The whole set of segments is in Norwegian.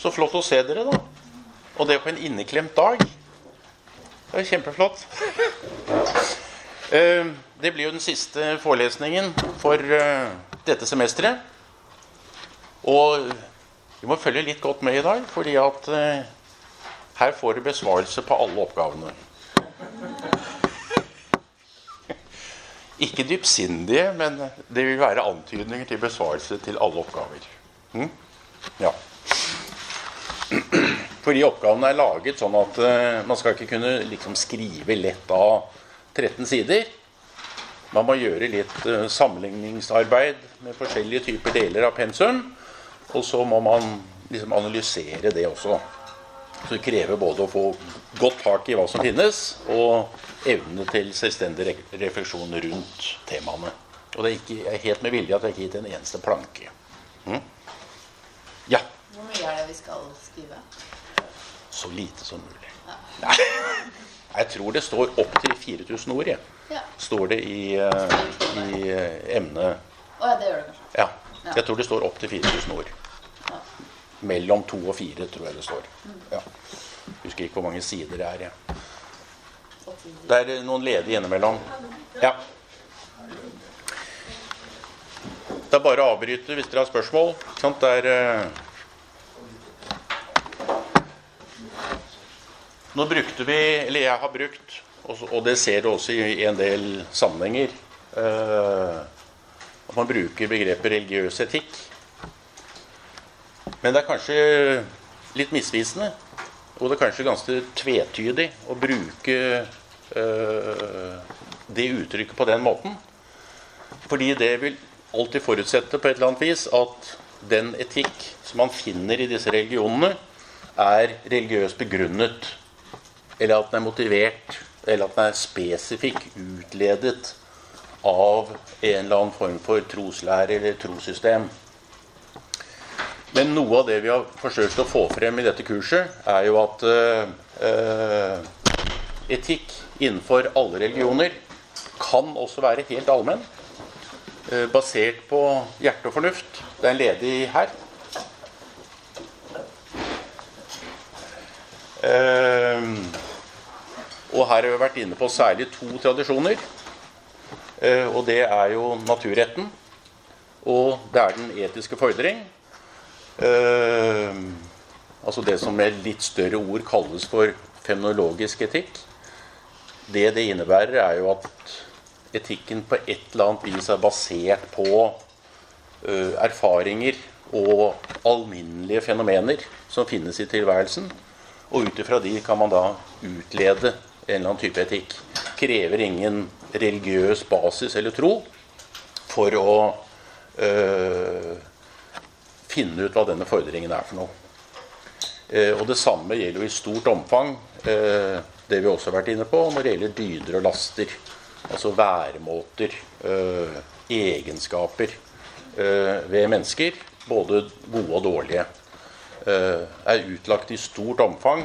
Så flott å se dere, da. Og det på en inneklemt dag. Det er kjempeflott. Eh, det blir jo den siste forelesningen for eh, dette semesteret. Og vi må følge litt godt med i dag, fordi at eh, her får du besvarelse på alle oppgavene. Ikke dypsindige, men det vil være antydninger til besvarelse til alle oppgaver. Mm? Ja. Fordi oppgavene er laget sånn at uh, man skal ikke kunne liksom, skrive lett av 13 sider. Man må gjøre litt uh, sammenligningsarbeid med forskjellige typer deler av pensum. Og så må man liksom analysere det også. Så det krever både å få godt tak i hva som finnes, og evne til selvstendig refleksjon rundt temaene. Og det er, ikke, er helt med vilje at jeg ikke har gitt en eneste planke. Mm? Ja. Mye er det vi skal skrive? Så lite som mulig. Ja. Jeg tror det står opptil 4000 ord. Jeg. Ja. Står det i, uh, i uh, emnet. Å ja, det gjør det kanskje. Ja. Jeg tror det står opptil 4000 ord. Ja. Mellom to og fire, tror jeg det står. Ja. Husker ikke hvor mange sider det er. Ja. Det er eh, noen ledige innimellom. Ja. Det er bare å avbryte hvis dere har spørsmål. Sant? Det er Nå brukte vi, eller jeg har brukt, og det ser du også i en del sammenhenger, eh, at man bruker begrepet religiøs etikk. Men det er kanskje litt misvisende. Og det er kanskje ganske tvetydig å bruke eh, det uttrykket på den måten. Fordi det vil alltid forutsette på et eller annet vis at den etikk som man finner i disse religionene, er religiøst begrunnet. Eller at den er motivert, eller at den er spesifikk utledet av en eller annen form for troslære eller trossystem. Men noe av det vi har forsøkt å få frem i dette kurset, er jo at eh, etikk innenfor alle religioner kan også være helt allmenn. eh, basert på hjerte og fornuft. Det er en ledig her. Eh, og her har vi vært inne på særlig to tradisjoner. Eh, og det er jo naturretten, og det er den etiske fordring. Eh, altså det som med litt større ord kalles for fenomenologisk etikk. Det det innebærer, er jo at etikken på et eller annet vis er basert på eh, erfaringer og alminnelige fenomener som finnes i tilværelsen. Og ut ifra de kan man da utlede en eller annen type etikk. Krever ingen religiøs basis eller tro for å øh, finne ut hva denne fordringen er for noe. Eh, og det samme gjelder jo i stort omfang eh, det vi også har vært inne på når det gjelder dyder og laster. Altså væremåter, eh, egenskaper ved mennesker, både gode og dårlige. er utlagt i stort omfang,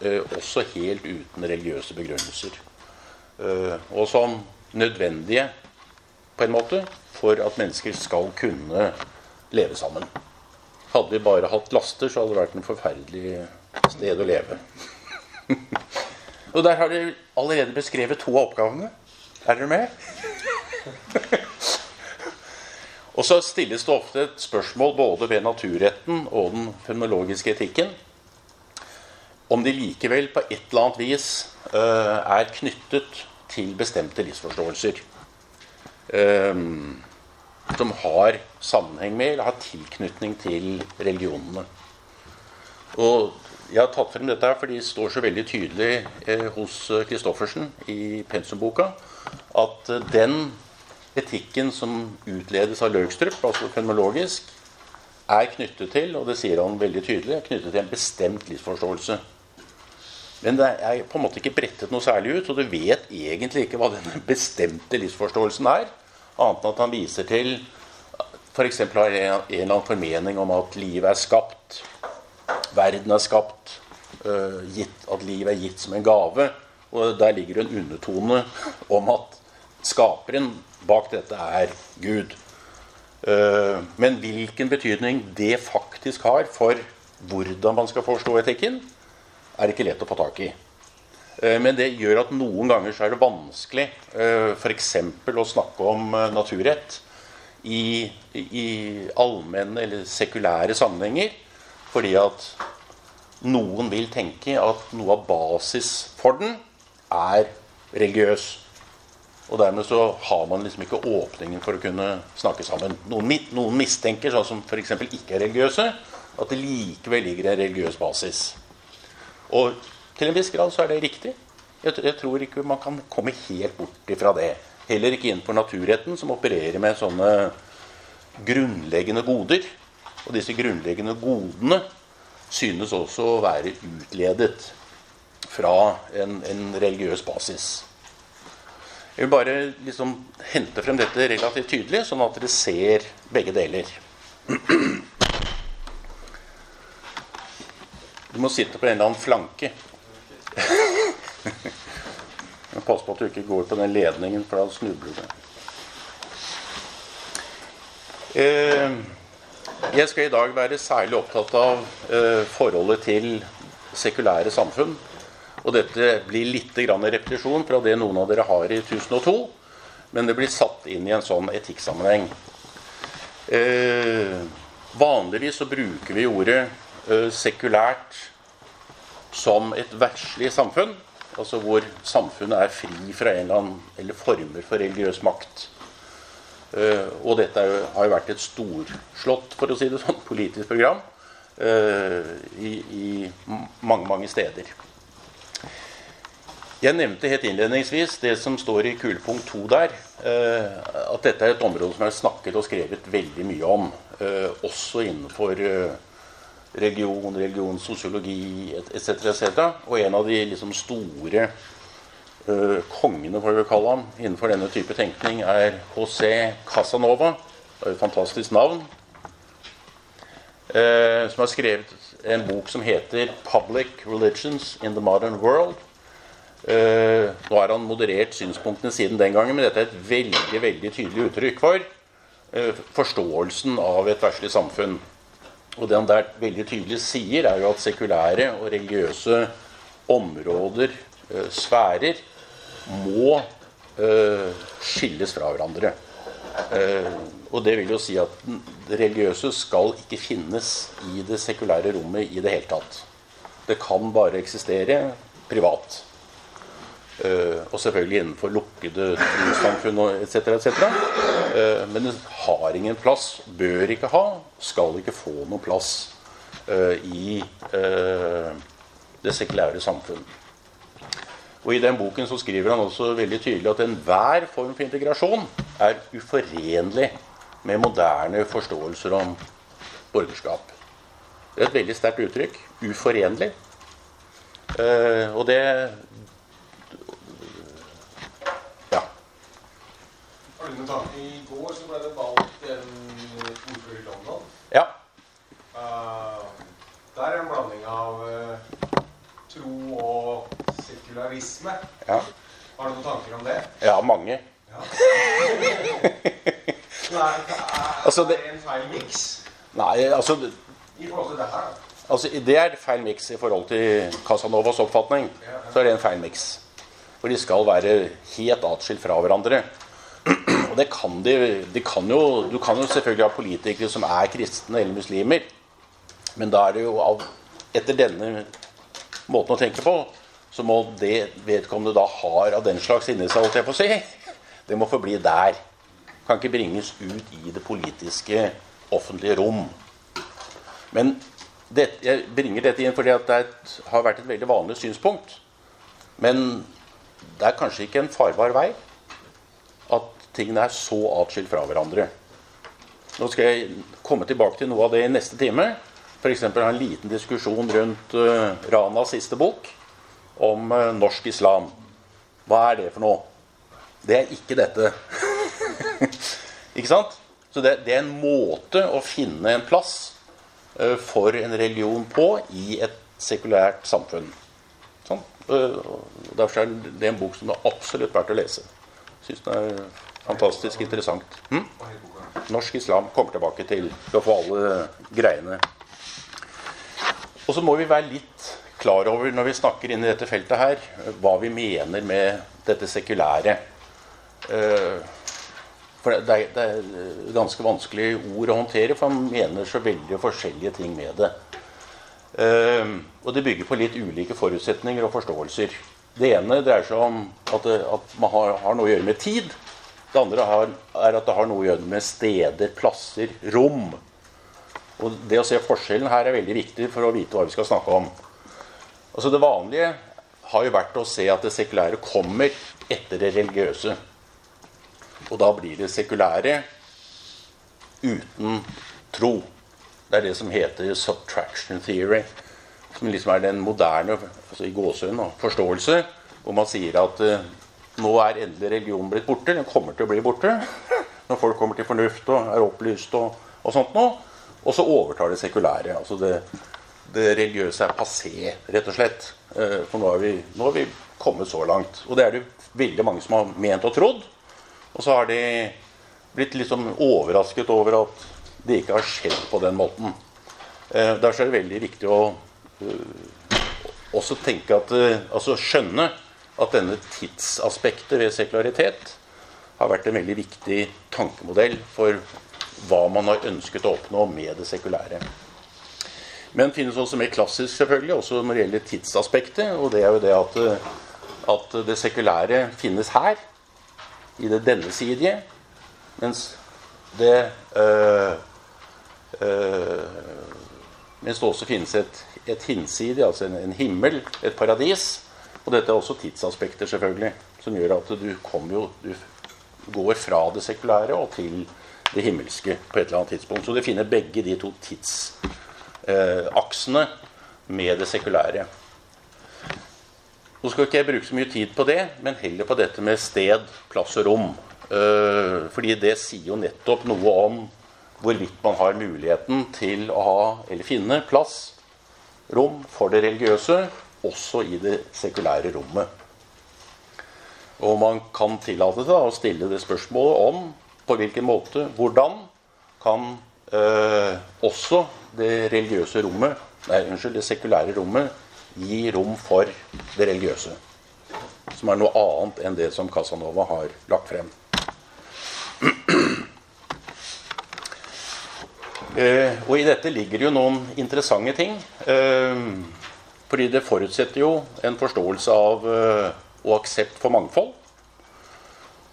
også helt uten religiøse begrunnelser. Eh, og som nødvendige, på en måte, for at mennesker skal kunne leve sammen. Hadde vi bare hatt laster, så hadde det vært en forferdelig sted å leve. og der har dere allerede beskrevet to av oppgavene. Er dere med? og så stilles det ofte et spørsmål både ved naturretten og den fenomenologiske etikken om de likevel på et eller annet vis eh, er knyttet til bestemte livsforståelser. Eh, som har sammenheng med eller har tilknytning til religionene. Og jeg har tatt frem dette her fordi det står så veldig tydelig eh, hos Christoffersen i pensumboka at eh, den etikken som utledes av Løgstrup, altså fenomenologisk, er knyttet til, og det sier han veldig tydelig, er knyttet til en bestemt livsforståelse. Men det er på en måte ikke brettet noe særlig ut, og du vet egentlig ikke hva den bestemte livsforståelsen er. Annet enn at han viser til f.eks. har en, eller annen formening om at livet er skapt, verden er skapt, øh, gitt, at livet er gitt som en gave. Og der ligger en undertone om at skaperen bak dette er Gud. Øh, men hvilken betydning det faktisk har for hvordan man skal forstå etikken, er ikke lett å få tak i. Eh, men det gjør at noen ganger så er det vanskelig eh, f.eks. å snakke om eh, naturrett i, i allmenne eller sekulære sammenhenger. Fordi at noen vil tenke at noe av basis for den er religiøs. Og dermed så har man liksom ikke åpningen for å kunne snakke sammen. Noen, noen mistenker, sånn som f.eks. ikke er religiøse, at det likevel ligger en religiøs basis. Og til en viss grad så er det riktig. Jeg, tror ikke man kan komme helt bort ifra det. Heller ikke innenfor naturretten, som opererer med sånne grunnleggende goder. Og disse grunnleggende godene synes også å være utledet fra en, en religiøs basis. Jeg vil bare liksom hente frem dette relativt tydelig, sånn at dere ser begge deler. Du må sitte på en eller annen flanke. Pass på at du ikke går på den ledningen, for da snubler du. Eh, jeg skal i dag være særlig opptatt av eh, forholdet til sekulære samfunn. Og dette blir litt repetisjon fra det noen av dere har i 1002. Men det blir satt inn i en sånn etikksammenheng. Eh, vanligvis så bruker vi ordet sekulært som et verdslig samfunn. Altså hvor samfunnet er fri fra en eller annen eller former for religiøs makt. Uh, og dette har jo vært et storslått for å si det sånn, politisk program uh, i, i, mange, mange steder. Jeg nevnte helt innledningsvis det som står i kulepunkt 2 der, at dette er et område som er snakket og skrevet veldig mye om. også innenfor religion, religionssosiologi etc. etc. Og en av de liksom store uh, kongene får vi kalle ham, innenfor denne type tenkning er José Casanova. Det er et fantastisk navn. Uh, som har skrevet en bok som heter 'Public Religions in the Modern World'. Uh, nå har han moderert synspunktene siden den gangen, men dette er et veldig veldig tydelig uttrykk for forståelsen av et verslig samfunn. Og det han der veldig tydelig sier, er jo at sekulære og religiøse områder, eh, sfærer, må eh, skilles fra hverandre. Eh, og det vil jo si at det religiøse skal ikke finnes i det sekulære rommet i det hele tatt. Det kan bare eksistere privat. Uh, og selvfølgelig innenfor lukkede trossamfunn etc. etc. Uh, men det har ingen plass, bør ikke ha, skal ikke få noen plass uh, i det sekulære samfunn. Og I den boken så skriver han også veldig tydelig at enhver form for integrasjon er uforenlig med moderne forståelser om borgerskap. Det er et veldig sterkt uttrykk. Uforenlig. og det I går så ble det valgt en ordfører i London. Ja. Uh, der er en blanding av uh, tro og sekularisme. Ja. Har du noen tanker om det? Ja, mange. Ja. Nei, er, altså, det, er det en feil miks? Nei, altså I forhold til det her? Altså, Det er feil miks i forhold til Casanovas oppfatning. Så er det en feil miks. For de skal være helt atskilt fra hverandre det kan de, de kan jo, Du kan jo selvfølgelig ha politikere som er kristne eller muslimer. Men da er det jo av, etter denne måten å tenke på, så må det vedkommende da har av den slags inni seg, holdt jeg på å si, det må forbli der. Kan ikke bringes ut i det politiske, offentlige rom. Men det, jeg bringer dette inn fordi det et, har vært et veldig vanlig synspunkt. Men det er kanskje ikke en farbar vei tingene er så atskilt fra hverandre. Nå skal jeg komme tilbake til noe av det i neste time. F.eks. ha en liten diskusjon rundt uh, Ranas siste bok om uh, norsk islam. Hva er det for noe? Det er ikke dette. ikke sant? Så det, det, er en måte å finne en plass uh, for en religion på i et sekulært samfunn. Sånn. derfor er det en bok som det er absolutt verdt å lese. Synes den er Fantastisk interessant. Hm? Norsk islam kommer tilbake til å få alle greiene. Og så må vi være litt klar over når vi snakker inn i dette feltet her, hva vi mener med dette sekulære. Eh, for det er, ganske vanskelig ord å håndtere, for man mener så veldig forskjellige ting med det. Eh, og det bygger på litt ulike forutsetninger og forståelser. Det ene dreier seg om at, man har, noe å gjøre med tid. Det andre er at det har noe å gjøre med steder, plasser, rom. Og Det å se forskjellen her er veldig viktig for å vite hva vi skal snakke om. Altså Det vanlige har jo vært å se at det sekulære kommer etter det religiøse. Og da blir det sekulære uten tro. Det er det som heter subtraction theory. Som liksom er den moderne altså i gåsøen, forståelse, hvor man sier at uh, nå er endelig religionen blitt borte. Den kommer til å bli borte når folk kommer til fornuft og er opplyst og, og sånt noe. Og så overtar det sekulære. altså det, det religiøse er passé, rett og slett. Uh, for nå har, vi, nå har vi kommet så langt. Og det er det veldig mange som har ment og trodd. Og så har de blitt liksom overrasket over at det ikke har skjedd på den måten. Eh, derfor er det veldig viktig å uh, også tenke at Altså skjønne at denne tidsaspektet ved sekularitet har vært en veldig viktig tankemodell for hva man har ønsket å oppnå med det sekulære. Men finnes også mer klassisk, selvfølgelig, også når det gjelder tidsaspektet. Og det er jo det at, at det sekulære finnes her, i det dennesidige, mens det øh, øh, Mens det også finnes et, et hinsidig, altså en, en himmel, et paradis, og dette er også tidsaspekter, selvfølgelig, som gjør at du jo Du går fra det sekulære og til det himmelske på et eller annet tidspunkt. Så du finner begge de to tidsaksene eh, med det sekulære. Nå skal ikke jeg bruke så mye tid på det, men heller på dette med sted, plass og rom. Eh, fordi det sier jo nettopp noe om hvorvidt man har muligheten til å ha, eller finne plass, rom for det religiøse, også i det sekulære rommet. Og man kan tillate seg å stille det spørsmålet om på hvilken måte, hvordan kan eh, også det religiøse rommet, nei, unnskyld, det sekulære rommet gi rom for det religiøse. Som er noe annet enn det som Casanova har lagt frem. Eh, og i dette ligger jo noen interessante ting. Eh, fordi det forutsetter jo en forståelse av eh, og aksept for mangfold.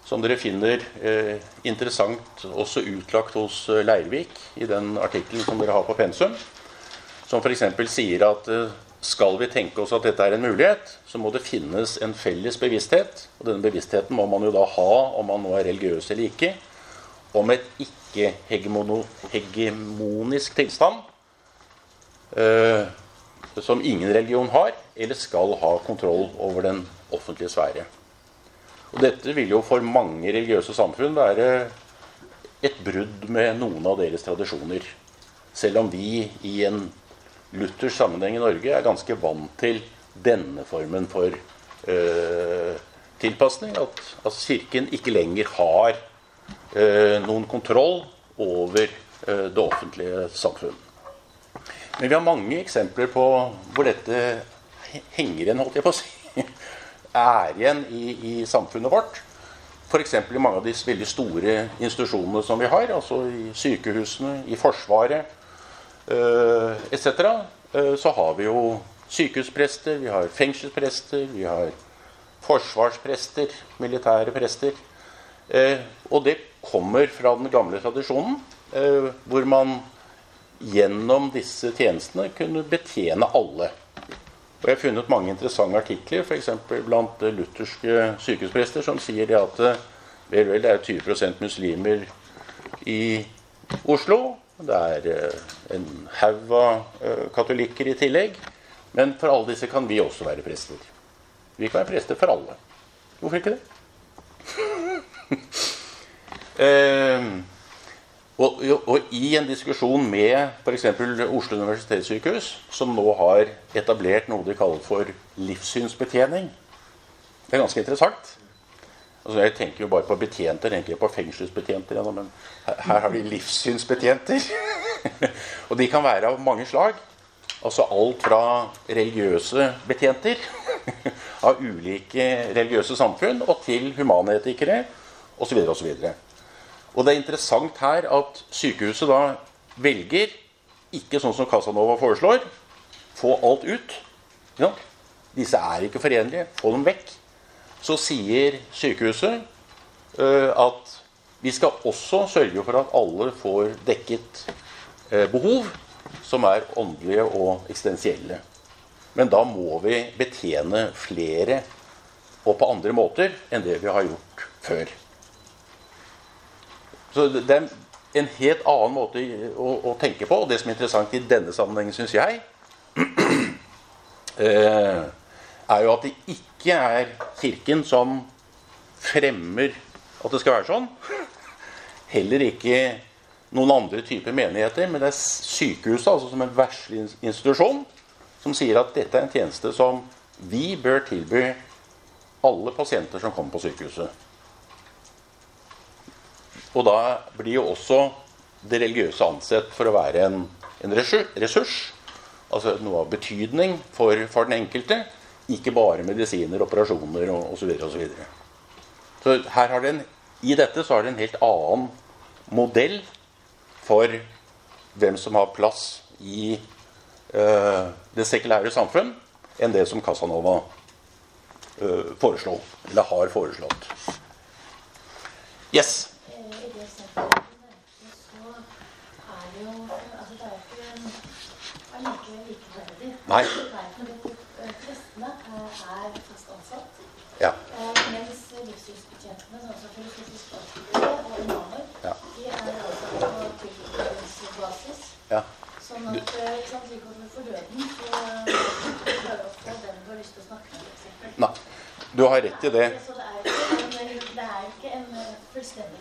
Som dere finner eh, interessant også utlagt hos eh, Leirvik i den artikkelen som dere har på pensum. Som f.eks. sier at skal vi tenke oss at dette er en mulighet, så må det finnes en felles bevissthet. Og denne bevisstheten må man jo da ha om man nå er religiøs eller ikke. Om et ikke-hegemonisk tilstand. Eh, som ingen religion har, eller skal ha kontroll over den offentlige sfære. Og dette vil jo for mange religiøse samfunn være et brudd med noen av deres tradisjoner. Selv om vi i en luthersk sammenheng i Norge er ganske vant til denne formen for øh, tilpasning. At, at, Kirken ikke lenger har øh, noen kontroll over øh, det offentlige samfunn. Men vi har mange eksempler på hvor dette henger igjen, holdt jeg på å si, er igjen i, i samfunnet vårt. F.eks. i mange av de veldig store institusjonene som vi har, altså i sykehusene, i Forsvaret uh, etc. Uh, så har vi jo sykehusprester, vi har fengselsprester, vi har forsvarsprester, militære prester. Uh, og det kommer fra den gamle tradisjonen, hvor man gjennom disse tjenestene kunne betjene alle. Og Jeg har funnet mange interessante artikler, f.eks. blant lutherske sykehusprester, som sier at vel, vel, det er 20% muslimer i Oslo. Det er eh, en haug av eh, katolikker i tillegg. Men for alle disse kan vi også være prester. Vi kan være prester for alle. Hvorfor ikke det? eh, og, og, i en diskusjon med f.eks. Oslo universitetssykehus, som nå har etablert noe de kaller for livssynsbetjening Det er ganske interessant. Altså, jeg tenker jo bare på betjenter, tenker jeg på fengselsbetjenter. Men her har vi livssynsbetjenter. og de kan være av mange slag. Altså alt fra religiøse betjenter av ulike religiøse samfunn og til humanetikere osv. osv. Og det er interessant her at sykehuset da velger, ikke sånn som Casanova foreslår, få alt ut. Ja. Disse er ikke forenlige. Få dem vekk. Så sier sykehuset uh, at vi skal også sørge for at alle får dekket uh, behov som er åndelige og eksistensielle. Men da må vi betjene flere og på andre måter enn det vi har gjort før. Så det er en helt annen måte å, å tenke på. Og det som er interessant i denne sammenhengen, syns jeg, eh, er jo at det ikke er Kirken som fremmer at det skal være sånn. Heller ikke noen andre typer menigheter, men det er sykehuset altså som en verslig institusjon som sier at dette er en tjeneste som vi bør tilby alle pasienter som kommer på sykehuset. Og da blir jo også det religiøse ansett for å være en, en ressurs. Altså noe av betydning for, for, den enkelte. Ikke bare medisiner, operasjoner og osv. Så, så, videre. så her har den, i dette så har det en helt annen modell for hvem som har plass i uh, det sekulære samfunn, enn det som Casanova uh, foreslo, eller har foreslått. Yes? Nei. Prestene er fast ansatt. Ja. Mens livssynsbetjentene, sånn som filosofisk og imamer, Ja. de er også på tilknytningsbasis. ja. Sånn at ikke for døden, så prøver å få den har lyst til å snakke. Nei. Du har rett i det. Så det er ikke en, det er ikke en fullstendig.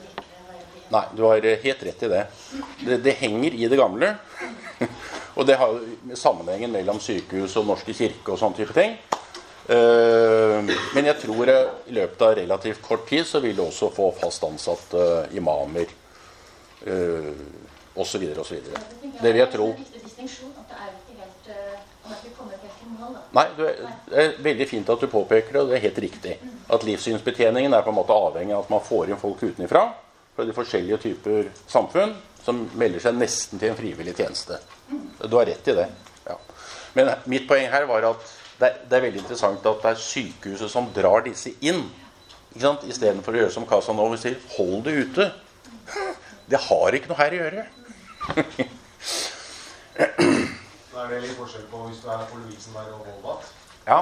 Nei, du har helt rett i det. Det, det henger i det gamle. Og det har jo sammenhengen mellom sykehus og Norske kirke og sånne type ting. Eh, Men jeg tror eh, i løpet av relativt kort tid så vil du også få fast ansatte imamer osv. osv. Det vil jeg tro. Eh. Nei, du det er veldig fint at du påpeker det, og det er helt riktig. At livssynsbetjeningen er på en måte avhengig av at man får inn folk utenfra fra de forskjellige typer samfunn som melder seg nesten til en frivillig tjeneste. Du har rett i det. Ja. Men mitt poeng her var at det er, det er veldig interessant at det er sykehuset som drar disse inn. Ikke sant? Istedenfor å gjøre som Casanova sier, hold det ute. Det har ikke noe her å gjøre. Da er det litt forskjell på hvis du er på Lovisenberg og Volvat. Ja,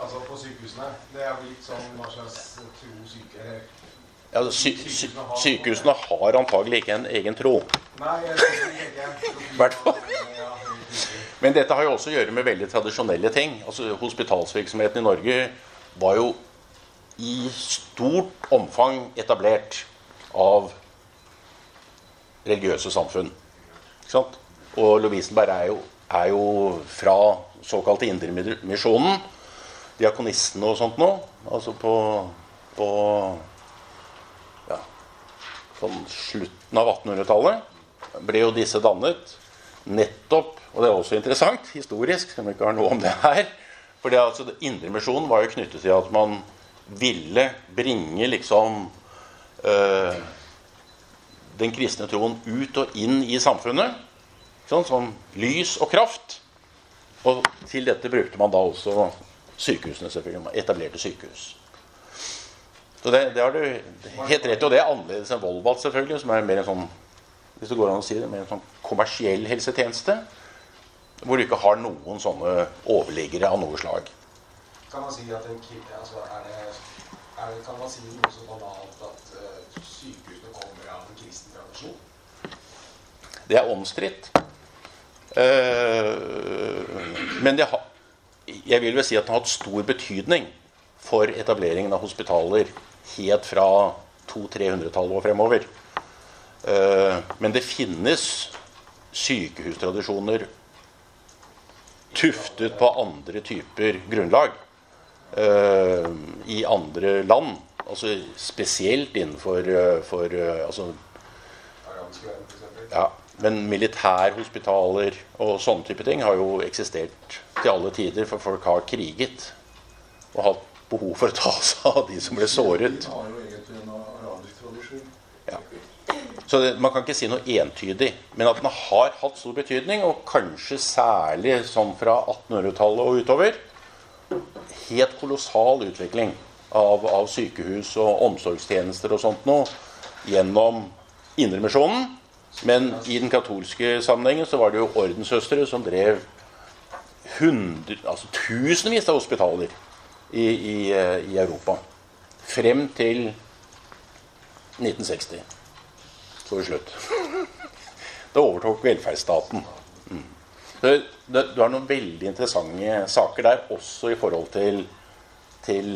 Altså på sykehusene. Det er blitt sånn hva slags tro syke ja sy sy Sykehusene har antagelig ikke en egen tro. Ikke. hvert fall. Men dette har jo også å gjøre med veldig tradisjonelle ting. Altså Hospitalsvirksomheten i Norge var jo i stort omfang etablert av religiøse samfunn. Ikke sant? Og Lovisenberg er jo, er jo fra såkalte Indremisjonen, diakonistene og sånt nå. Altså på, på sånn slutten av 1800-tallet ble jo disse dannet nettopp Og det er også interessant historisk, selv om vi ikke har noe om det her. For det, altså, Indremisjonen var jo knyttet til at man ville bringe liksom øh, den kristne troen ut og inn i samfunnet. Sånn, som lys og kraft. Og til dette brukte man da også sykehusene, selvfølgelig. Man etablerte sykehus. Så det, det har du helt rett i. Og det er annerledes enn Volvat, selvfølgelig, som er mer en sånn hvis det går an å si det, mer en sånn kommersiell helsetjeneste. Hvor du ikke har noen sånne overliggere av noe slag. Kan man si at en kille, altså er det, er det, Kan man si noe så banalt at uh, sykehusene kommer av en kristen tradisjon? Det er omstridt. Uh, men det har, jeg vil vel si at det har hatt stor betydning for etableringen av hospitaler helt fra 200-300-tallet og fremover. Eh, men det finnes sykehustradisjoner tuftet på andre typer grunnlag eh, i andre land. Altså spesielt innenfor altså, verden, for eksempel. ja, men militærhospitaler og sånne type ting har jo eksistert til alle tider, for folk har kriget og hatt behov for å ta seg av de som ble såret. Tradisjon. Så det, man kan ikke si noe entydig, men at den har hatt stor betydning, og kanskje særlig sånn fra 1800-tallet og utover. Helt kolossal utvikling av, av sykehus og omsorgstjenester og sånt noe gjennom Indremisjonen. Men i den katolske sammenhengen så var det jo ordenssøstre som drev hundre, altså tusenvis av hospitaler i, i, eh, i Europa. Frem til 1960. Så var det slutt. Da overtok velferdsstaten. Mm. Det, det, du har noen veldig interessante saker der, også i forhold til, til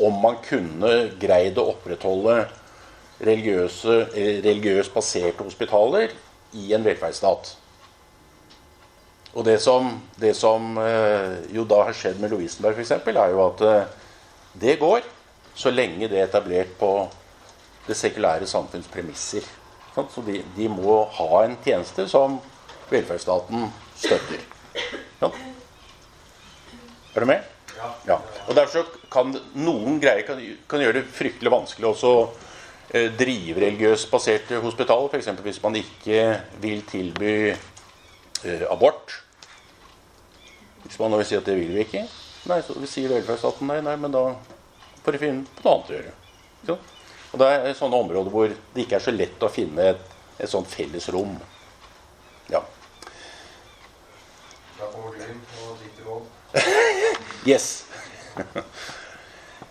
om man kunne greid å opprettholde religiøse, eh, religiøst baserte hospitaler i en velferdsstat. Og det som, det som eh, jo da har skjedd med Lovisenberg f.eks., er jo at eh, det går så lenge det er etablert på det sekulære samfunns premisser. Så de, de må ha en tjeneste som velferdsstaten støtter. Ja. Er du med? Ja. Ja. Og derfor kan noen greier kan, kan gjøre det fryktelig vanskelig også eh, drive religiøst baserte hospitaler. F.eks. hvis man ikke vil tilby eh, abort. Hvis man da vil si at det vil vi ikke, nei, så sier velferdsstaten nei, nei, men da får vi finne på noe annet å gjøre. Og det er sånne områder hvor det ikke er så lett å finne et, et sånt felles rom. Ja. Da kommer du inn og drikker råd. Yes.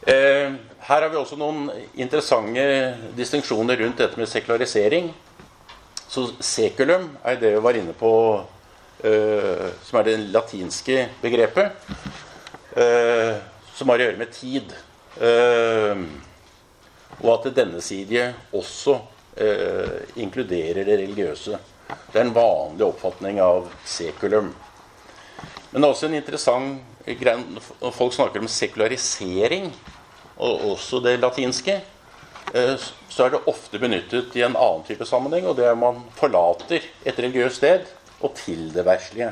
eh, her har vi også noen interessante distinksjoner rundt dette med sekularisering. Så sekulum er det vi var inne på, som er det latinske begrepet. Eh, som har å gjøre med tid. Eh, og at det dennesidige også eh, inkluderer det religiøse. Det er en vanlig oppfatning av sekulum. Men det er også en interessant greie når folk snakker om sekularisering, og også det latinske, eh, så er det ofte benyttet i en annen type sammenheng, og det er man forlater et religiøst sted og til det verslige.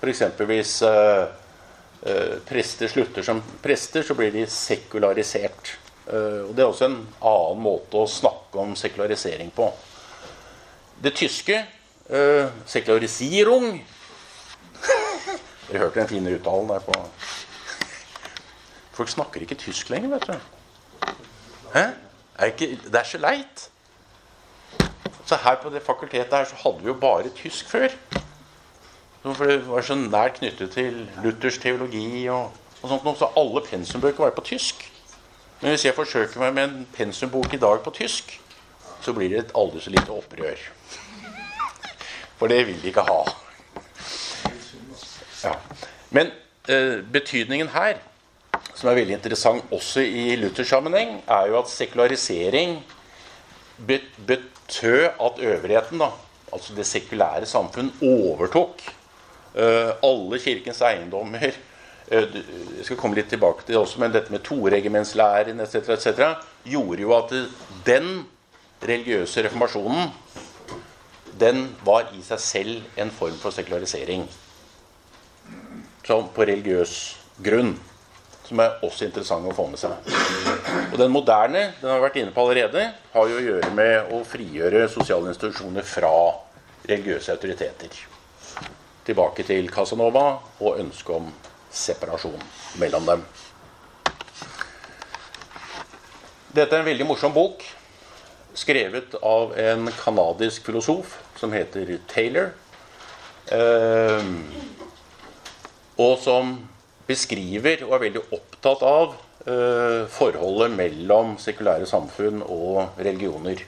F.eks. hvis eh, prester slutter som prester, så blir de sekularisert. Eh, og Det er også en annen måte å snakke om sekularisering på. Det tyske eh, sekularisierung Dere hørte den fine uttalen der på Folk snakker ikke tysk lenger, vet du. Hæ? Er ikke, det er så leit. Så her på det fakultetet her så hadde vi jo bare tysk før. For det var så nært knyttet til Luthers teologi og, og sånt. noe, Så alle pensumbøker var på tysk. Men hvis jeg forsøker meg med en pensumbok i dag på tysk, så blir det et aldri så lite opprør. For det vil de ikke ha. Ja. Men eh, betydningen her, som er veldig interessant også i Luthers sammenheng, er jo at sekularisering betød at øvrigheten, da, altså det sekulære samfunn, overtok eh, alle kirkens eiendommer. Eh, jeg skal komme litt tilbake til det også, men dette med toregimentslæren etc. etc. gjorde jo at den religiøse reformasjonen den var i seg selv en form for sekularisering. Sånn på religiøs grunn. Som er også interessant å få med seg. Og den moderne, den har vi vært inne på allerede, har jo å gjøre med å frigjøre sosiale institusjoner fra religiøse autoriteter. Tilbake til Casanova og ønsket om separasjon mellom dem. Dette er en veldig morsom bok, skrevet av en kanadisk filosof som heter Taylor. Eh, og som beskriver og er veldig opptatt av eh, forholdet mellom sekulære samfunn og religioner.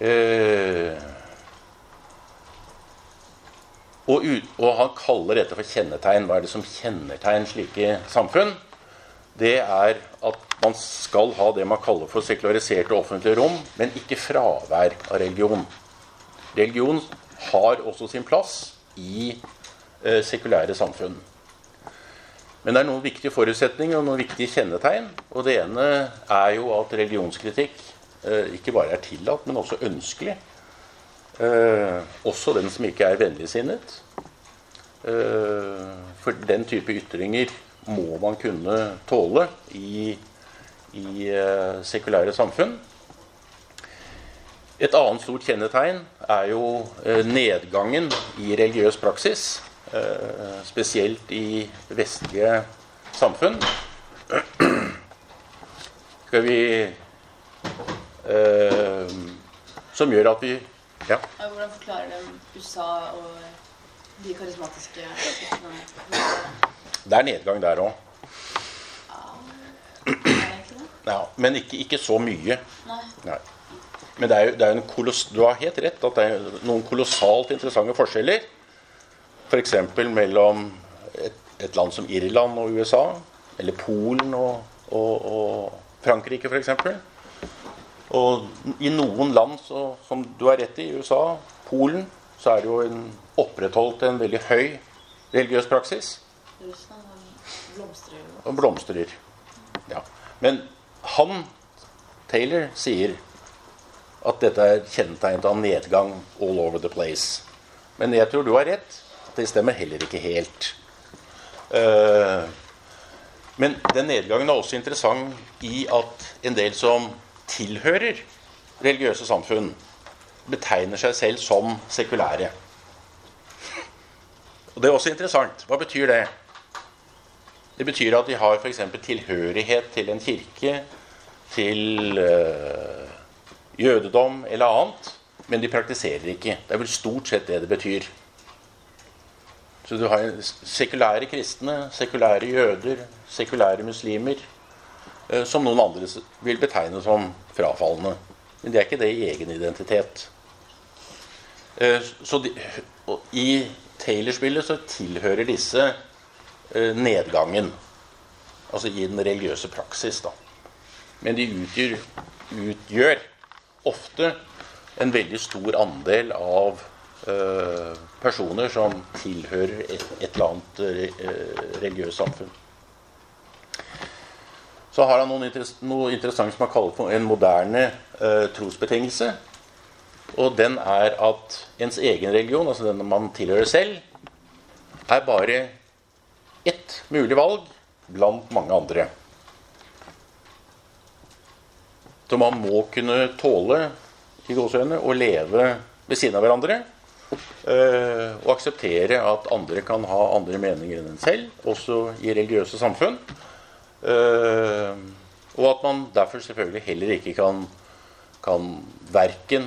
Eh, og, og han kaller dette for kjennetegn. Hva er det som kjennetegn slike samfunn? Det er at man skal ha det man kaller for sekulariserte offentlige rom, men ikke fravær av religion. Religion har også sin plass i eh, sekulære samfunn. Men det er noen viktige forutsetninger og noen viktige kjennetegn. Og det ene er jo at religionskritikk eh, ikke bare er tillatt, men også ønskelig. Eh, også den som ikke er vennligsinnet. Eh, for den type ytringer må man kunne tåle i, i eh, sekulære samfunn. Et annet stort kjennetegn er jo eh, nedgangen i religiøs praksis. Eh, spesielt i vestlige samfunn. Skal vi eh, Som gjør at vi Ja. Hvordan forklarer de USA og de karismatiske? Det er nedgang der òg. Ja, men ikke, ikke så mye. Nei. Nei. Men det er jo, det er en koloss, du har helt rett at det er noen kolossalt interessante forskjeller. F.eks. mellom et, et land som Irland og USA, eller Polen og, og, og Frankrike f.eks. Og i noen land, så, som du har rett i, USA, Polen, så er det jo en, opprettholdt en veldig høy religiøs praksis. Russland blomstrer og blomstrer. Ja. Men han, Taylor, sier at dette er kjennetegnet av nedgang all over the place. Men jeg tror du har rett. Det stemmer heller ikke helt. Eh, men den nedgangen er også interessant i at en del som tilhører religiøse samfunn, betegner seg selv som sekulære. Og Det er også interessant. Hva betyr det? Det betyr at de har f.eks. tilhørighet til en kirke, til øh, jødedom eller annet, men de praktiserer ikke. Det er vel stort sett det det betyr. Så du har sekulære kristne, sekulære jøder, sekulære muslimer, øh, som noen andre vil betegne som frafalne. Men det er ikke det i egen identitet. Eh, Så de, I Taylor-spillet så tilhører disse eh, nedgangen. Altså i den religiøse praksis, da. Men de utgjør, utgjør ofte en veldig stor andel av eh, personer som tilhører et, eller annet eh, religiøst samfunn. Så har han noe interessant som han kaller for en moderne eh, trosbetingelse. Og den er at ens egen religion, altså den man tilhører selv, er bare ett mulig valg blant mange andre. Så man må kunne tåle i gåseøyne å leve ved siden av hverandre. Eh, og akseptere at andre kan ha andre meninger enn en selv, også i religiøse samfunn. Uh, og at man derfor selvfølgelig heller ikke kan, kan verken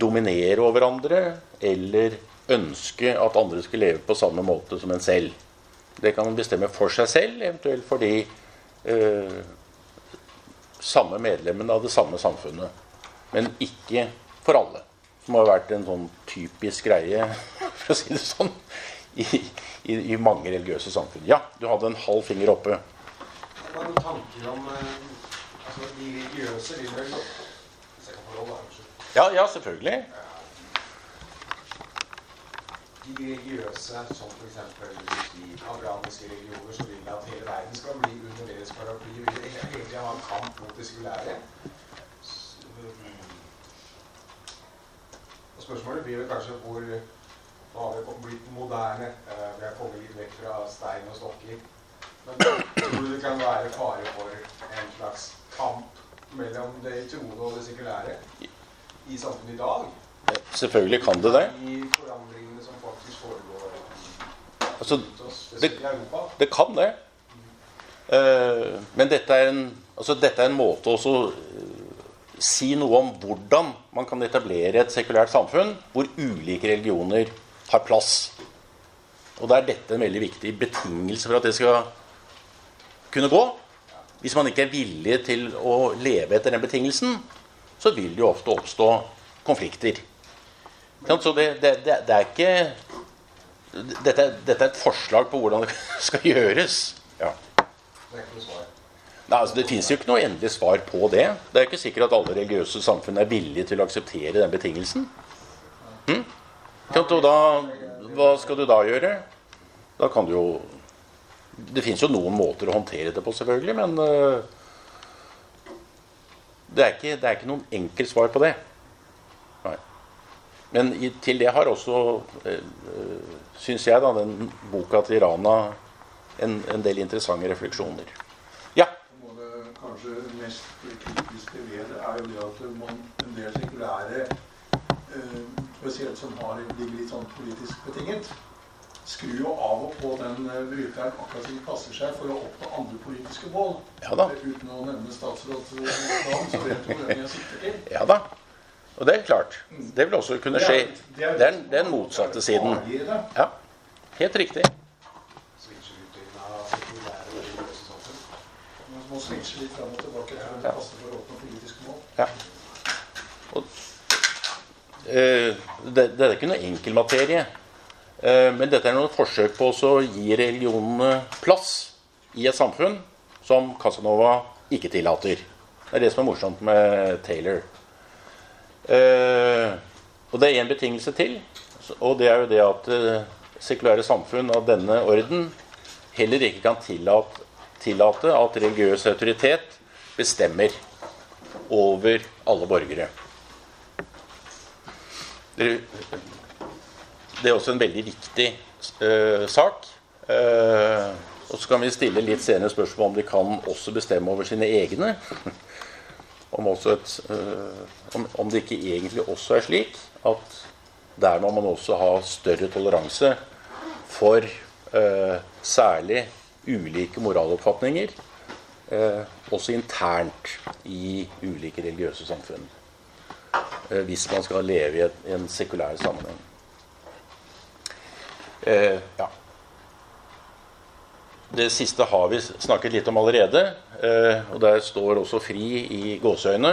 dominere over andre eller ønske at andre skal leve på samme måte som en selv. Det kan man bestemme for seg selv, eventuelt for de uh, samme medlemmene av det samme samfunnet. Men ikke for alle. Som har vært en sånn typisk greie, for å si det sånn, i, i, i mange religiøse samfunn. Ja, du hadde en halv finger oppe. Jeg er tanker om eh, altså, de religiøse vil vel. Ja, ja, selvfølgelig. De religiøse, som f.eks. de abrahamiske religioner, som vil at hele verden skal bli under deres paraply, vil hele tida ha en kamp mot det sekulære. Og spørsmålet blir vel kanskje hvor Nå har vi blitt moderne. eh, Vi har kommet litt vekk fra stein og stokker. Men tror du det kan være fare for en slags kamp mellom det troende og det sekulære i samfunnet i dag? Selvfølgelig kan det det. I forandringene som faktisk foregår Altså, det. Det kan det. Eh, men dette er en, altså dette er en måte også å si noe om hvordan man kan etablere et sekulært samfunn hvor ulike religioner har plass. Og da er dette en veldig viktig betingelse for at det skal kunne gå. Hvis man ikke er villig til å leve etter den betingelsen, så vil det jo ofte oppstå konflikter. Så det, det, det, det er ikke dette, dette er et forslag på hvordan det skal gjøres. Ja. Det er ikke noe svar. Altså, det fins jo ikke noe endelig svar på det. Det er ikke sikkert at alle religiøse samfunn er villige til å akseptere den betingelsen. Hm? Da, hva skal du da gjøre? Da kan du jo Det fins jo noen måter å håndtere det på, selvfølgelig, men øh, det, er ikke, det er ikke noen enkelt svar på det. Nei. men i, til det har også, eh, syns jeg, da, den boka til Rana en, en del interessante refleksjoner. Ja? Noe av det kanskje mest kritiske ved det er jo det at man, en del sekulære, eh, spesielt som har, ligger litt sånn politisk betinget, skrur jo av og på den eh, bryteren akkurat som de passer seg for å oppnå andre politiske mål. Ja da. Uten å nevne statsrådens navn, så vet du hvem jeg sikter til. Ja da. Og det er klart. Det vil også kunne skje. Det er den, den motsatte siden. Ja, helt riktig. Switcher ut inn av sekulære og religiøse samfunn. Må switche litt fram og tilbake for at det passer for å oppnå politiske mål. Ja. Og, eh, det, det er ikke noe enkel materie. Eh, men dette er noen forsøk på å gi religionene plass i et samfunn som Casanova ikke tillater. Det er det som er morsomt med Taylor. Eh, og det er én betingelse til, og det er jo det at sekulære samfunn av denne orden heller ikke kan tillate, tillate at religiøs autoritet bestemmer over alle borgere. Det, er også en veldig viktig uh, sak. Uh, og så kan vi stille litt senere spørsmål om de kan også bestemme over sine egne. om, et, uh, om, om, det ikke egentlig også er slik at der må man også ha større toleranse for særlig ulike moraloppfatninger, øh, også internt i ulike religiøse samfunn. hvis man skal leve i, en sekulær sammenheng. ja. Det siste har vi snakket litt om allerede. Eh, og der står også 'fri' i gåseøyne.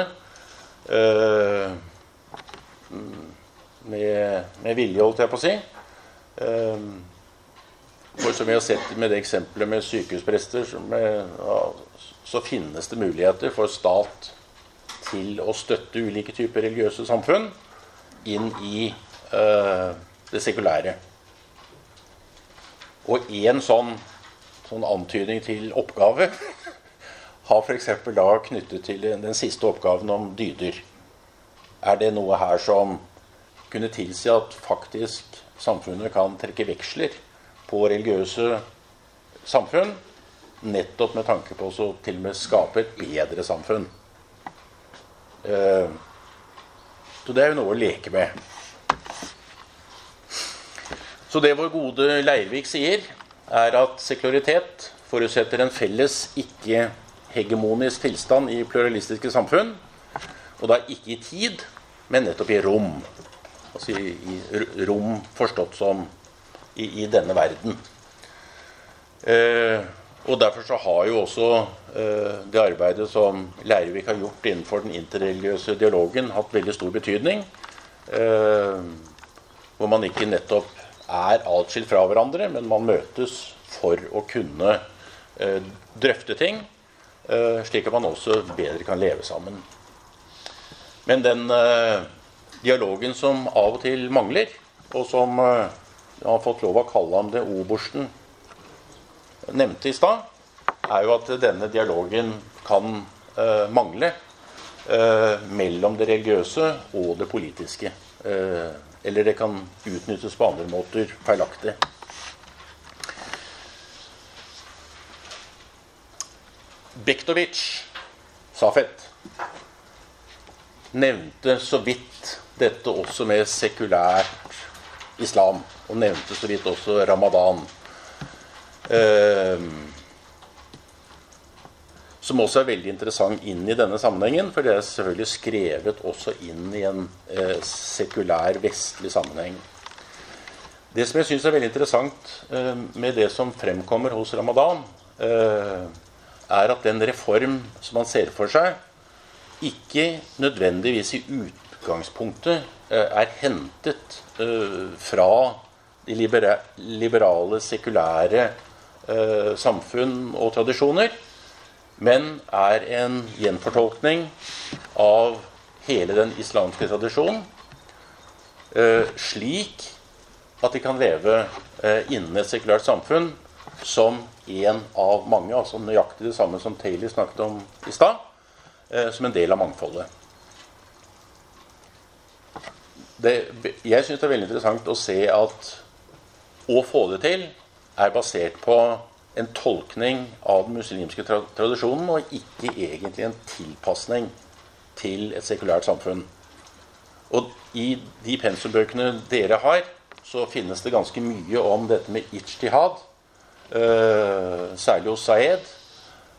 Eh, med, med, vilje, holdt jeg på å si. Eh, for som vi har sett med det eksempelet med sykehusprester, med, ja, så finnes det muligheter for stat til å støtte ulike typer religiøse samfunn inn i eh, det sekulære. Og én sånn sånn antydning til oppgave har f.eks. da knyttet til den siste oppgaven om dyder. Er det noe her som kunne tilsi at faktisk samfunnet kan trekke veksler på religiøse samfunn, nettopp med tanke på å til og med skape et bedre samfunn? Eh, så det er jo noe å leke med. Så det vår gode Leirvik sier, er at sekularitet forutsetter en felles ikke-hegemonisk tilstand i pluralistiske samfunn. Og da ikke i tid, men nettopp i rom. Altså i, rom forstått som i, i denne verden. Eh, og Derfor så har jo også eh, det arbeidet som Leirvik har gjort innenfor den interreligiøse dialogen, hatt veldig stor betydning. Eh, hvor man ikke nettopp er atskilt fra hverandre, men man møtes for å kunne eh, drøfte ting, eh, slik at man også bedre kan leve sammen. Men den eh, dialogen som av og til mangler, og som eh, jeg har fått lov å kalle ham det obersten nevnte i stad, er jo at denne dialogen kan eh, mangle eh, mellom det religiøse og det politiske. Eh, eller det kan utnyttes på andre måter feilaktig. Bektovic, Safet, nevnte så vidt dette også med sekulært islam. Og nevnte så vidt også ramadan. Eh, som også er veldig interessant inn i denne sammenhengen. For det er selvfølgelig skrevet også inn i en eh, sekulær, vestlig sammenheng. Det som jeg syns er veldig interessant eh, med det som fremkommer hos Ramadan, eh, er at den reform som man ser for seg, ikke nødvendigvis i utgangspunktet er hentet eh, fra de liberale, sekulære eh, samfunn og tradisjoner men er en gjenfortolkning av hele den islamske tradisjonen, eh, slik at de kan leve eh, innen et sekulært samfunn som en av mange, altså nøyaktig det samme som Taylor snakket om i stad, eh, som en del av mangfoldet. Det, jeg syns det er veldig interessant å se at å få det til er basert på en tolkning av den muslimske tra tradisjonen, og ikke egentlig en tilpasning til et sekulært samfunn. Og i de pensumbøkene dere har, så finnes det ganske mye om dette med ijtihad. Uh, særlig hos Saed.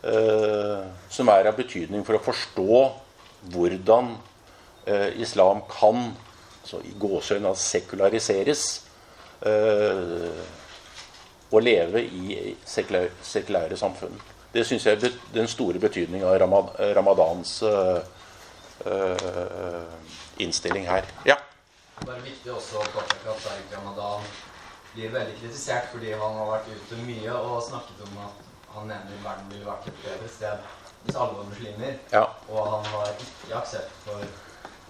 Uh, som er av betydning for å forstå hvordan uh, islam kan så i gåsehøyne sekulariseres å leve i sekulære, sekulære samfunn. Det syns jeg er den store betydningen av ramad, ramadans innstilling her. Ja. Det er viktig også å påpeke at Tariq Ramadan blir veldig kritisert fordi han har vært ute mye og snakket om at han mener verden ville vært et bedre sted hvis alle var muslimer. Ja. Og han har ikke aksept for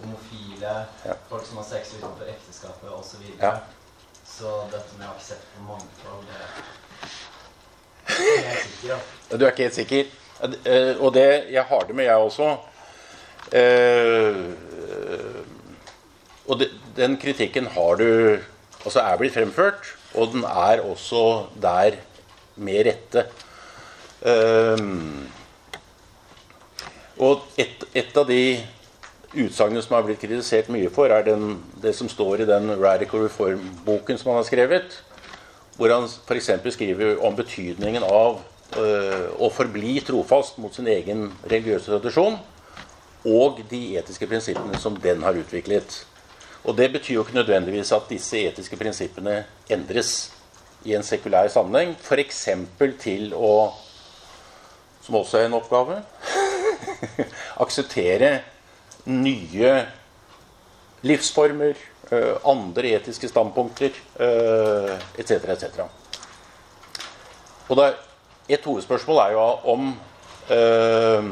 homofile, Ja. folk som har sex utenfor ekteskapet osv. Så, Ja. så dette med aksept for mangfold det er jeg sikker på. Du er ikke helt sikker? Eh, Og det, jeg har det med, jeg også. Eh, og den kritikken har du Altså er blitt fremført, og den er også der med rette. Eh, og et, et av de utsagnene som har blitt kritisert mye for, er den, det som står i den Radical Reform-boken som han har skrevet hvor han f.eks. skriver om betydningen av øh, å forbli trofast mot sin egen religiøse tradisjon og de etiske prinsippene som den har utviklet. Og Det betyr jo ikke nødvendigvis at disse etiske prinsippene endres i en sekulær sammenheng. F.eks. til å, som også er en oppgave, akseptere nye livsformer, øh, andre etiske standpunkter etc. etc. Og da, Et hovedspørsmål er jo om øh,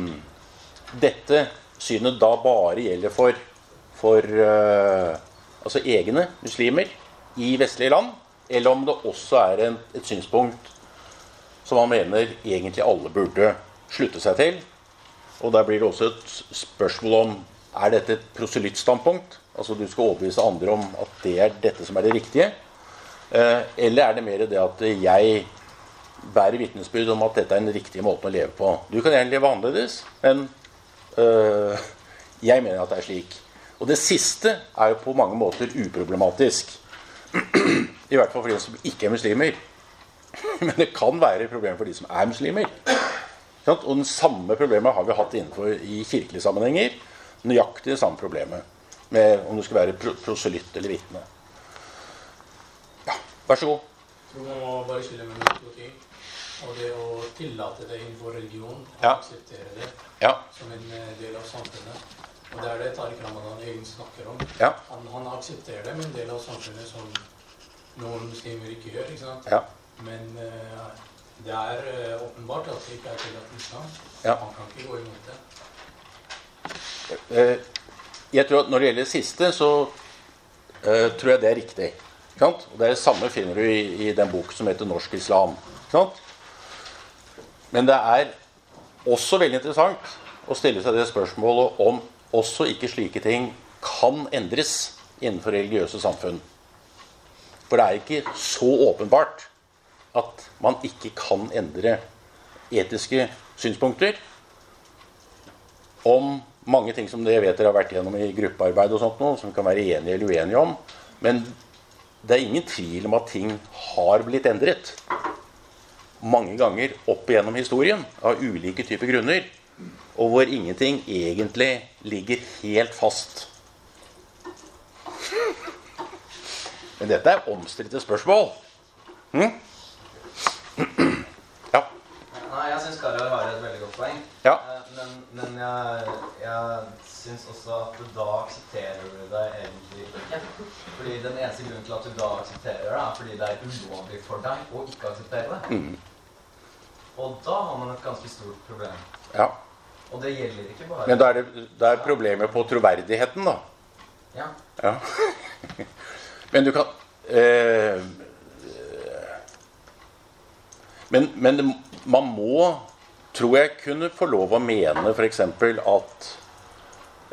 dette synet da bare gjelder for, for altså egne muslimer i vestlige land, eller om det også er en, et synspunkt som han mener egentlig alle burde slutte seg til. Og der blir det også et spørsmål om er dette et proselyttstandpunkt. Altså du skal overbevise andre om at det er dette som er det riktige. Eh, eller er det mer det at jeg bærer vitnesbyrd om at dette er den riktige måten å leve på. Du kan gjerne leve annerledes, men øh, jeg mener at det er slik. Og det siste er jo på mange måter uproblematisk. I hvert fall for de som ikke er muslimer. Men det kan være et problem for de som er muslimer. Og den samme problemet har vi hatt innenfor i kirkelige sammenhenger. Nøyaktig det samme problemet med om du skal være pro proselytt eller vitne. Ja, vær så god. Tror man må bare skille mellom to ting. Og det å tillate det innenfor religion, og Ja. akseptere det Ja. som en eh, del av samfunnet. Og det er det Tariq Ramadan egentlig snakker om. Ja. Han, han aksepterer det med en del av samfunnet som noen muslimer ikke gjør. ikke sant? Ja. Men uh, det er uh, åpenbart at det ikke er tillatt islam. Han kan ikke gå imot det. Eh, Jeg tror at Når det gjelder det siste, så uh, tror jeg det er riktig. Og Det er det samme finner du i, i den bok som heter 'Norsk islam'. Men det er også veldig interessant å stille seg det spørsmålet om også ikke slike ting kan endres innenfor religiøse samfunn. For det er ikke så åpenbart at man ikke kan endre etiske synspunkter om mange ting som dere vet dere har vært gjennom i gruppearbeid, og sånt noe, som vi kan være enige eller uenige om. Men det er ingen tvil om at ting har blitt endret. Mange ganger opp igjennom historien av ulike typer grunner. Og hvor ingenting egentlig ligger helt fast. Men dette er omstridte spørsmål. Hm? Nei, jeg syns Karol har et veldig godt poeng. Ja. Eh, Men, men jeg, jeg syns også at da aksepterer du det egentlig ikke. Fordi den eneste grunnen til at du da aksepterer det, er fordi det er ulovlig for deg å ikke akseptere det. Mm. Og da har man et ganske stort problem. ja. Og det gjelder ikke bare Men da er det, da er problemet på troverdigheten, da. Ja. Ja. Men du kan eh, men, men det, man må, tror jeg, kunne få lov å mene f.eks. at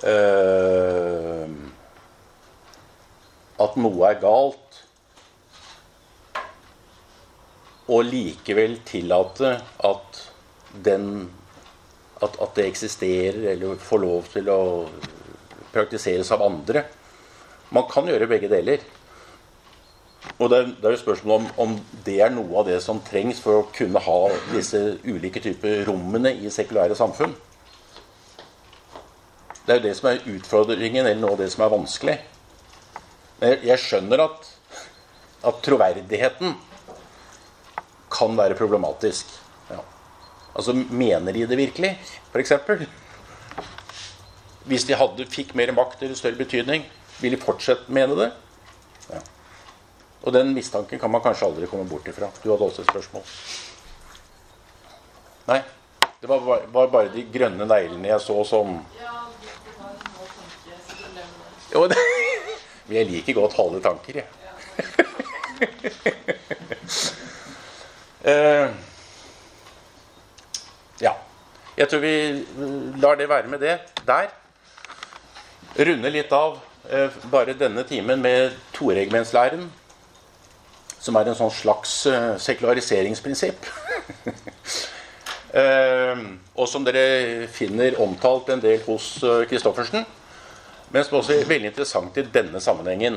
eh, at noe er galt, og likevel tillate at, den, at, at det eksisterer eller får lov til å praktiseres av andre. Man kan gjøre begge deler. Og det er, det jo spørsmålet om, om det er noe av det som trengs for å kunne ha disse ulike typer rommene i sekulære samfunn. Det er jo det som er utfordringen, eller noe av det som er vanskelig. Men jeg, skjønner at, at troverdigheten kan være problematisk. Ja. Altså, mener de det virkelig, f.eks.? Hvis de hadde, fikk mer makt eller større betydning, vil de fortsette mene det? Ja. Og den mistanken kan man kanskje aldri komme bort ifra. Du hadde også et spørsmål. Nei. Det var, bare- var bare de grønne neglene jeg så som Ja, det var små tanker, så glem det. Jo, det, Men jeg liker godt halve tanker, jeg. Eh, ja. Jeg tror vi lar det være med det der. Runde litt av eh, bare denne timen med toregimentslæren, som er en sånn slags eh, sekulariseringsprinsipp. Eh, og som dere finner omtalt en del hos eh, Christoffersen. Men som også er veldig interessant i denne sammenhengen.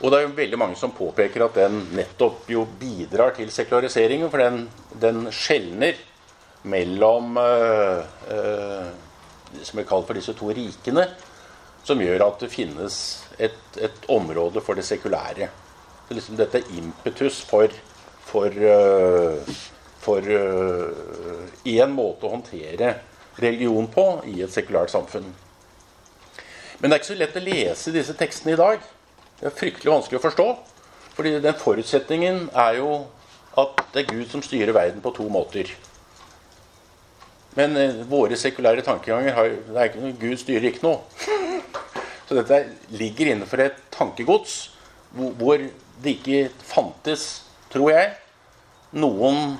Og det er jo veldig mange som påpeker at den nettopp jo bidrar til sekulariseringen, for den, den skjelner mellom det som er kalt for disse to rikene, som gjør at det finnes et, et område for det sekulære. Så liksom dette er impetus for, for, eh, for én måte å håndtere religion på i et sekulært samfunn. Men det er ikke så lett å lese disse tekstene i dag. Det er fryktelig vanskelig å forstå. Fordi den forutsetningen er jo at det er Gud som styrer verden på to måter. Men eh, våre sekulære tankeganger har, det er ikke, noe- Gud styrer ikke noe. Så dette ligger innenfor et tankegods hvor, det ikke fantes, tror jeg, noen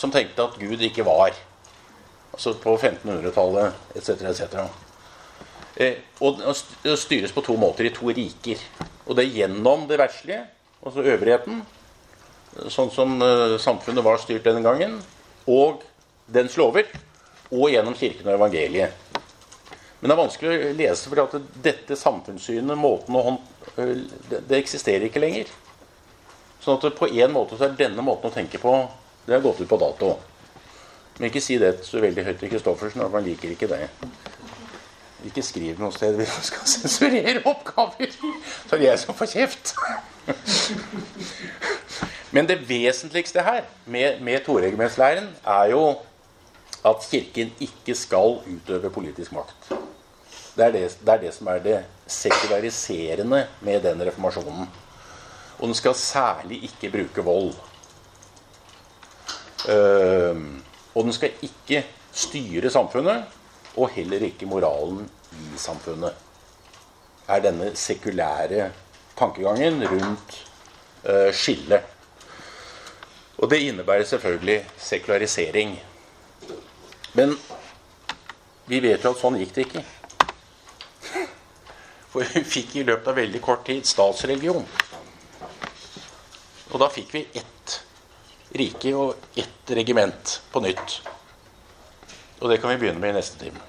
som tenkte at Gud ikke var. Altså på 1500-tallet etc. etc. Og det styres på to måter, i to riker. Og det er gjennom det verdslige, altså øvrigheten, sånn som eh, samfunnet var styrt denne gangen, og dens lover, og gjennom Kirken og evangeliet. Men det er vanskelig å lese, for dette samfunnssynet, måten å hånd, eh, det, eksisterer ikke lenger. Sånn at på en måte så er denne måten å tenke på det har gått ut på dato. Men ikke si det så veldig høyt til Christoffersen, at man liker ikke det. Ikke skriv noe sted vi skal sensurere oppgaver. Så er det jeg som får kjeft. Men det vesentligste her med, med toregimentsleiren er jo at Kirken ikke skal utøve politisk makt. Det er det, det er det som er det sekulariserende med den reformasjonen. Og den skal særlig ikke bruke vold. Uh, og den skal ikke styre samfunnet, og heller ikke moralen i samfunnet. Er denne sekulære tankegangen rundt uh, skillet. Og det innebærer selvfølgelig sekularisering. Men vi vet jo at sånn gikk det ikke. For vi fikk i løpet av veldig kort tid statsreligion. Og da fikk vi ett rike og ett regiment på nytt. Og det kan vi begynne med i neste time.